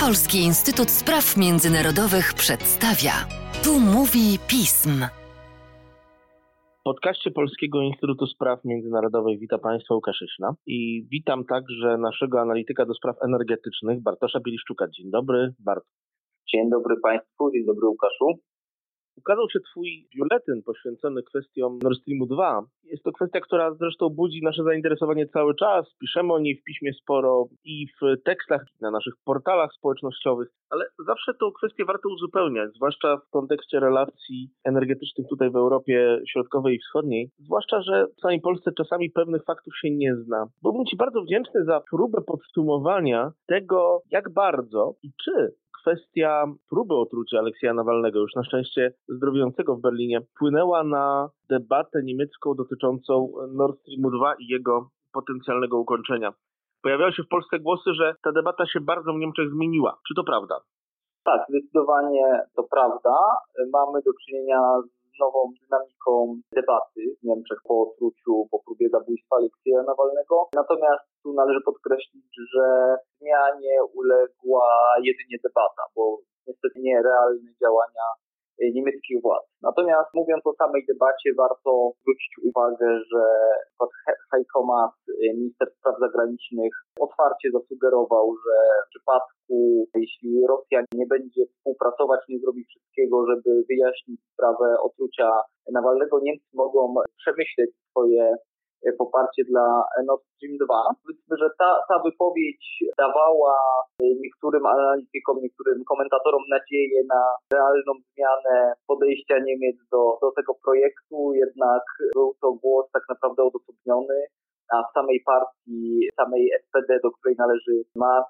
Polski Instytut Spraw Międzynarodowych przedstawia. Tu mówi pism. W podcaście Polskiego Instytutu Spraw Międzynarodowych witam Państwa Łukasz i witam także naszego analityka do spraw energetycznych Bartosza Bieliszczuka. Dzień dobry, Bart. Dzień dobry Państwu, dzień dobry Łukaszu. Ukazał się Twój biuletyn poświęcony kwestiom Nord Streamu 2. Jest to kwestia, która zresztą budzi nasze zainteresowanie cały czas. Piszemy o niej w piśmie sporo i w tekstach, na naszych portalach społecznościowych, ale zawsze tą kwestię warto uzupełniać, zwłaszcza w kontekście relacji energetycznych tutaj w Europie Środkowej i Wschodniej. Zwłaszcza, że w samej Polsce czasami pewnych faktów się nie zna. Byłbym Ci bardzo wdzięczny za próbę podsumowania tego, jak bardzo i czy kwestia próby otrucia Aleksja Nawalnego, już na szczęście zdrowiącego w Berlinie, wpłynęła na debatę niemiecką dotyczącą Nord Streamu 2 i jego potencjalnego ukończenia. Pojawiały się w Polsce głosy, że ta debata się bardzo w Niemczech zmieniła. Czy to prawda? Tak, zdecydowanie to prawda. Mamy do czynienia z nową dynamiką debaty w Niemczech po otruciu, po próbie zabójstwa Aleksieja Nawalnego. Natomiast tu należy podkreślić, że zmianie uległa jedynie debata, bo niestety nie realne działania niemieckich władz. Natomiast mówiąc o samej debacie, warto zwrócić uwagę, że Heiko Maas, minister spraw zagranicznych, otwarcie zasugerował, że w przypadku, jeśli Rosja nie będzie współpracować, nie zrobi wszystkiego, żeby wyjaśnić sprawę otrucia Nawalnego, Niemcy mogą przemyśleć swoje poparcie dla Nord Stream 2. Powiedzmy, że ta, ta wypowiedź dawała niektórym analitykom, niektórym komentatorom nadzieję na realną zmianę podejścia Niemiec do, do tego projektu, jednak był to głos tak naprawdę odosobniony a w samej partii, samej SPD, do której należy MAS,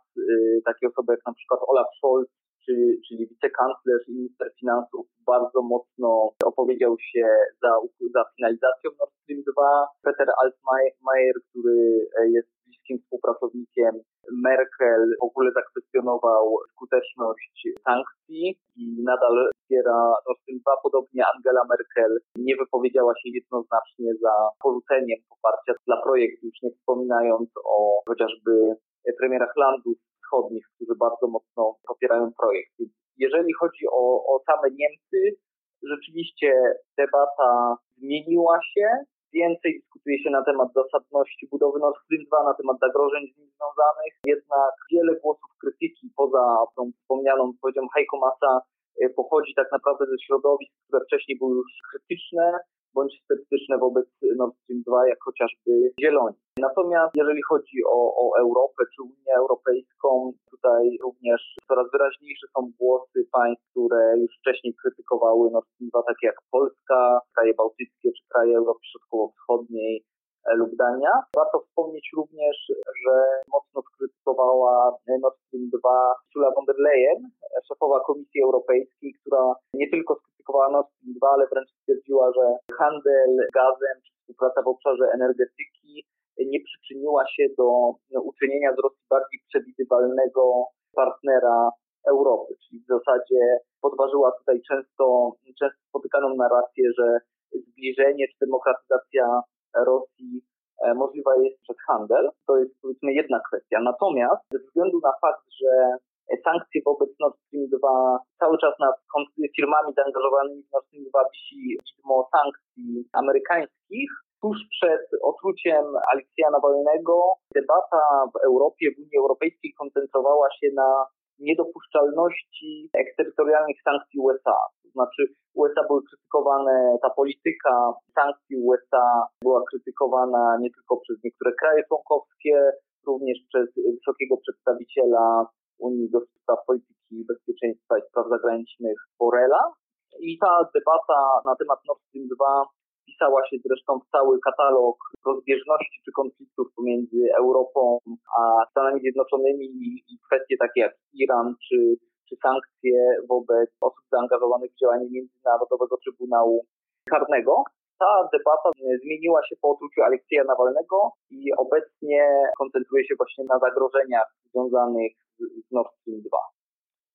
takie osoby jak na przykład Olaf Scholz, czy, czyli wicekanclerz i minister finansów bardzo mocno opowiedział się za, za finalizacją Nord Stream 2. Peter Altmaier, który jest bliskim współpracownikiem Merkel, w ogóle zakwestionował skuteczność sankcji i nadal wspiera Nord Stream 2. Podobnie Angela Merkel nie wypowiedziała się jednoznacznie za porzuceniem poparcia dla projektu, już nie wspominając o chociażby premierach landów wschodnich, którzy bardzo mocno popierają projekt. Jeżeli chodzi o, o same Niemcy, rzeczywiście debata zmieniła się. Więcej dyskutuje się na temat zasadności budowy Nord Stream 2, na temat zagrożeń z nim związanych. Jednak wiele głosów krytyki poza tą wspomnianą powiedzią Heiko Masa e, pochodzi tak naprawdę ze środowisk, które wcześniej były już krytyczne, bądź sceptyczne wobec Nord Stream 2, jak chociażby Zieloni. Natomiast jeżeli chodzi o, o Europę czy Unię Europejską, tutaj również coraz wyraźniejsze są głosy państw, które już wcześniej krytykowały Nord Stream 2, takie jak Polska, kraje bałtyckie czy kraje Europy Środkowo-Wschodniej e, lub Dania. Warto wspomnieć również, że mocno skrytykowała Nord Stream 2 Ursula von der Leyen, szefowa Komisji Europejskiej, która nie tylko skrytykowała Nord Stream 2, ale wręcz stwierdziła, że handel gazem czy współpraca w obszarze energetyki nie przyczyniła się do no, uczynienia z Rosji bardziej przewidywalnego partnera Europy, czyli w zasadzie podważyła tutaj często, często spotykaną narrację, że zbliżenie czy demokratyzacja Rosji e, możliwa jest przez handel. To jest powiedzmy jedna kwestia. Natomiast ze względu na fakt, że sankcje wobec Nord Stream 2 cały czas nad firmami zaangażowanymi w Nord Stream 2 wisi widmo sankcji amerykańskich, tuż przed otruciem Aleksja Nawalnego debata w Europie, w Unii Europejskiej koncentrowała się na niedopuszczalności eksterytorialnych sankcji USA. To znaczy USA były krytykowane, ta polityka sankcji USA była krytykowana nie tylko przez niektóre kraje członkowskie, również przez wysokiego przedstawiciela Unii do spraw polityki bezpieczeństwa i spraw zagranicznych Borela. I ta debata na temat Nord Stream 2 wpisała się zresztą w cały katalog rozbieżności czy konfliktów pomiędzy Europą a Stanami Zjednoczonymi i kwestie takie jak Iran czy, czy sankcje wobec osób zaangażowanych w działanie Międzynarodowego Trybunału Karnego. Ta debata zmieniła się po otruciu Aleksieja Nawalnego i obecnie koncentruje się właśnie na zagrożeniach związanych z Nord Stream 2.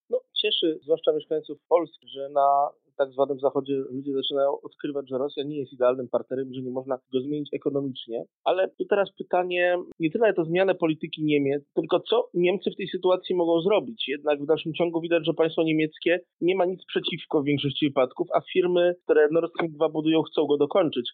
No, cieszy, zwłaszcza mieszkańców Polski, że na tak zwanym Zachodzie ludzie zaczynają odkrywać, że Rosja nie jest idealnym partnerem, że nie można go zmienić ekonomicznie. Ale tu teraz pytanie, nie tyle to zmianę polityki Niemiec, tylko co Niemcy w tej sytuacji mogą zrobić. Jednak w dalszym ciągu widać, że państwo niemieckie nie ma nic przeciwko w większości wypadków, a firmy, które Nord Stream 2 budują, chcą go dokończyć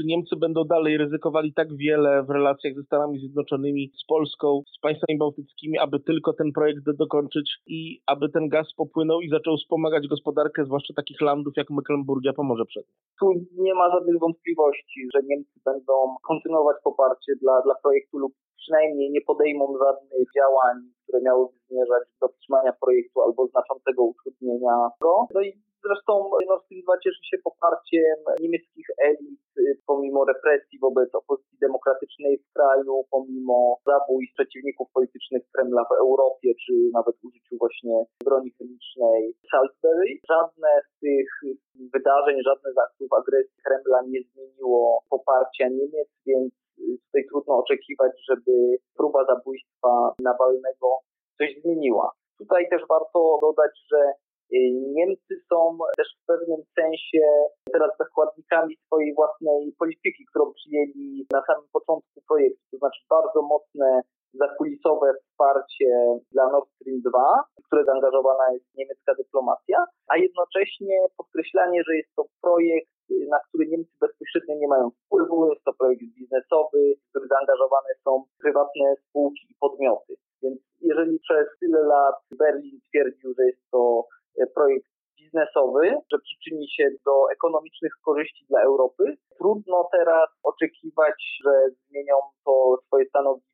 czy Niemcy będą dalej ryzykowali tak wiele w relacjach ze Stanami Zjednoczonymi, z Polską, z państwami bałtyckimi, aby tylko ten projekt dokończyć i aby ten gaz popłynął i zaczął wspomagać gospodarkę, zwłaszcza takich landów jak Mecklenburgia, Pomorze Przednie. Tu nie ma żadnych wątpliwości, że Niemcy będą kontynuować poparcie dla, dla projektu lub przynajmniej nie podejmą żadnych działań, które miałyby zmierzać do wstrzymania projektu albo znaczącego utrudnienia go. No i Zresztą Nord Stream 2 cieszy się poparciem niemieckich elit, pomimo represji wobec opozycji demokratycznej w kraju, pomimo zabójstw przeciwników politycznych Kremla w Europie, czy nawet użyciu właśnie broni chemicznej Salisbury. Żadne z tych wydarzeń, żadne z aktów agresji Kremla nie zmieniło poparcia Niemiec, więc tutaj trudno oczekiwać, żeby próba zabójstwa Nawalnego coś zmieniła. Tutaj też warto dodać, że Niemcy są też w pewnym sensie teraz zakładnikami swojej własnej polityki, którą przyjęli na samym początku projektu, to znaczy bardzo mocne zakulisowe wsparcie dla Nord Stream 2, w które zaangażowana jest niemiecka dyplomacja, a jednocześnie podkreślanie, że jest to projekt, na który Niemcy bezpośrednio nie mają wpływu, jest to projekt biznesowy, w który zaangażowane są prywatne spółki i podmioty. Więc jeżeli przez tyle lat Berlin twierdził, że jest to E, projekt biznesowy, że przyczyni się do ekonomicznych korzyści dla Europy. Trudno teraz oczekiwać, że zmienią to swoje stanowisko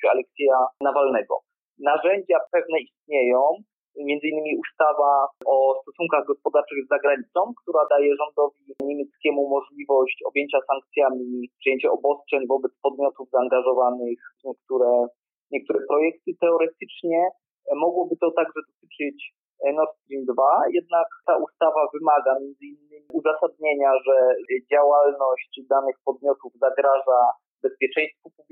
otruciu Aleksieja Nawalnego. Narzędzia pewne istnieją, między innymi ustawa o stosunkach gospodarczych z zagranicą, która daje rządowi niemieckiemu możliwość objęcia sankcjami, przyjęcia obostrzeń wobec podmiotów zaangażowanych w niektóre, niektóre projekty. Teoretycznie mogłoby to także dotyczyć Nord Stream 2, jednak ta ustawa wymaga między innymi uzasadnienia, że działalność danych podmiotów zagraża bezpieczeństwu publicznemu,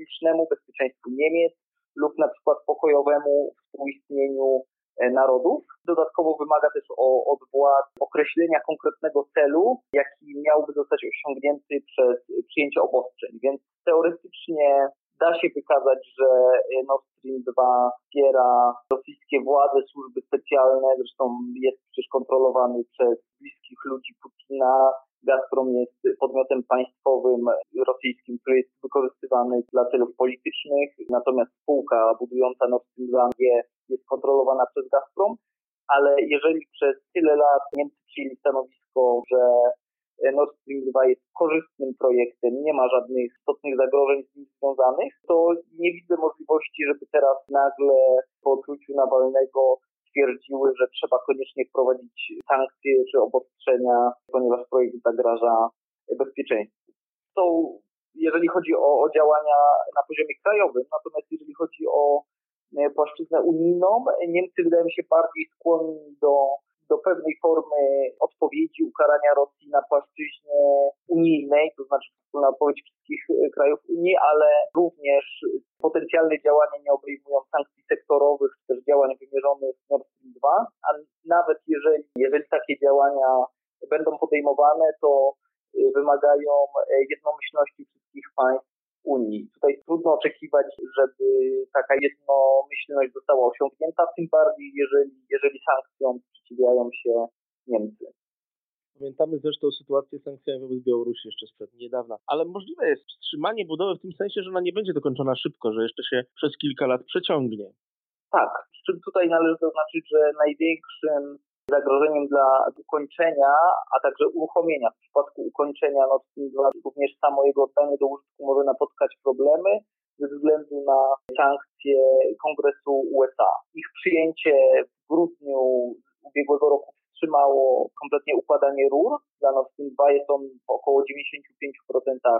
bezpieczeństwu Niemiec lub na przykład pokojowemu współistnieniu e, narodów. Dodatkowo wymaga też od władz określenia konkretnego celu, jaki miałby zostać osiągnięty przez przyjęcie obostrzeń. Więc teoretycznie da się wykazać, że e, Nord Stream 2 wspiera rosyjskie władze, służby specjalne, zresztą jest przecież kontrolowany przez bliskich ludzi Putina. Gazprom jest podmiotem państwowym rosyjskim, który jest wykorzystywany dla celów politycznych, natomiast spółka budująca Nord Stream 2 jest kontrolowana przez Gazprom. Ale jeżeli przez tyle lat Niemcy przyjęli stanowisko, że Nord Stream 2 jest korzystnym projektem, nie ma żadnych istotnych zagrożeń z nim związanych, to nie widzę możliwości, żeby teraz nagle po otruciu Nawalnego stwierdziły, że trzeba koniecznie wprowadzić sankcje czy obostrzenia, ponieważ projekt zagraża bezpieczeństwu. To jeżeli chodzi o, o działania na poziomie krajowym, natomiast jeżeli chodzi o e, płaszczyznę unijną, Niemcy wydają się bardziej skłonni do do pewnej formy odpowiedzi ukarania Rosji na płaszczyźnie unijnej, to znaczy wspólna odpowiedź wszystkich e, krajów Unii, ale również potencjalne działania nie obejmują sankcji sektorowych, działań wymierzonych w Nord Stream 2, a nawet jeżeli, jeżeli takie działania będą podejmowane, to e, wymagają e, jednomyślności wszystkich państw Unii. Tutaj trudno oczekiwać, żeby taka jednomyślność została osiągnięta, tym bardziej jeżeli, jeżeli sankcjom sprzeciwiają się Niemcy. Pamiętamy zresztą sytuację z sankcjami wobec Białorusi jeszcze sprzed niedawna. Ale możliwe jest wstrzymanie budowy w tym sensie, że ona nie będzie dokończona szybko, że jeszcze się przez kilka lat przeciągnie. Tak, z czym tutaj należy zaznaczyć, że największym zagrożeniem dla ukończenia, a także uruchomienia. W przypadku ukończenia Nord Stream 2 również samo jego oddanie do użytku może napotkać problemy ze względu na sankcje Kongresu USA. Ich przyjęcie w grudniu ubiegłego roku wstrzymało kompletnie układanie rur. Dla Nord Stream 2 jest on w około 95%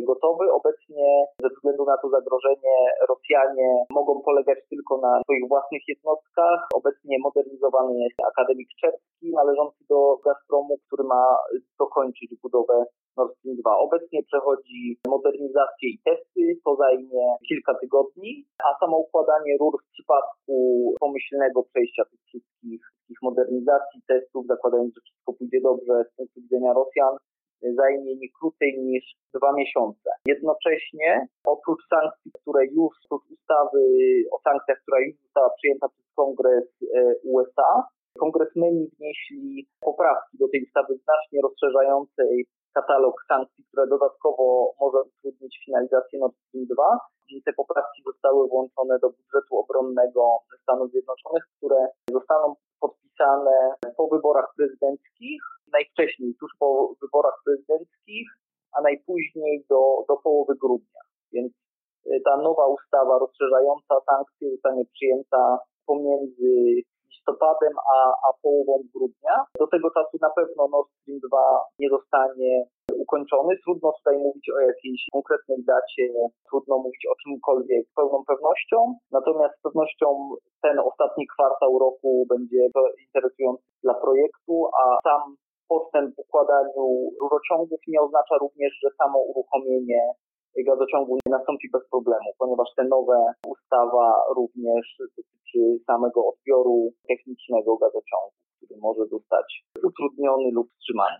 gotowy. Obecnie ze względu na to zagrożenie Rosjanie mogą polegać tylko na swoich własnych jednostkach. Obecnie modernizowany jest Akademik Czerski należący do Gazpromu, który ma dokończyć budowę Nord Stream 2. Obecnie przechodzi modernizację i testy, to zajmie kilka tygodni, a samo układanie rur w przypadku pomyślnego przejścia tych wszystkich, modernizacji, testów, zakładając, że wszystko pójdzie dobrze z punktu widzenia Rosjan, zajmie nie krócej niż dwa miesiące. Jednocześnie oprócz sankcji, które już, oprócz ustawy o sankcjach, która już została przyjęta przez Kongres e, USA, kongresmeni wnieśli poprawki do tej ustawy znacznie rozszerzającej katalog sankcji, które dodatkowo może utrudnić finalizację Nord Stream 2. Te poprawki zostały włączone do budżetu obronnego Stanów Zjednoczonych, które zostaną podpisane po wyborach prezydenckich, najwcześniej tuż po wyborach prezydenckich, a najpóźniej do, do połowy grudnia. Więc y, ta nowa ustawa rozszerzająca sankcje zostanie przyjęta pomiędzy listopadem a, a połową grudnia. Do tego czasu na pewno Nord Stream 2 nie zostanie ukończony. Trudno tutaj mówić o jakiejś konkretnej dacie, trudno mówić o czymkolwiek z pełną pewnością. Natomiast z pewnością ten ostatni kwartał roku będzie interesujący dla projektu, a sam postęp w układaniu rurociągów nie oznacza również, że samo uruchomienie gazociągu nie nastąpi bez problemu, ponieważ te nowe ustawa również dotyczy samego odbioru technicznego gazociągu, który może zostać utrudniony lub wstrzymany.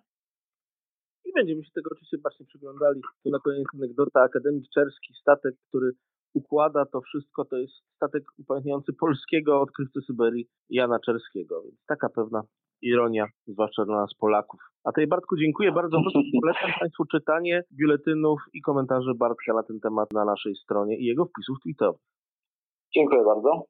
I będziemy się tego oczywiście właśnie przyglądali. Tu na koniec anegdota. Akademik Czerski, statek, który układa to wszystko, to jest statek upamiętniający polskiego odkrywcy Syberii Jana Czerskiego. Więc taka pewna ironia, zwłaszcza dla nas Polaków. A tej Bartku dziękuję bardzo. Polecam Państwu czytanie biuletynów i komentarzy Bartka na ten temat na naszej stronie i jego wpisów tweetowych. Dziękuję bardzo.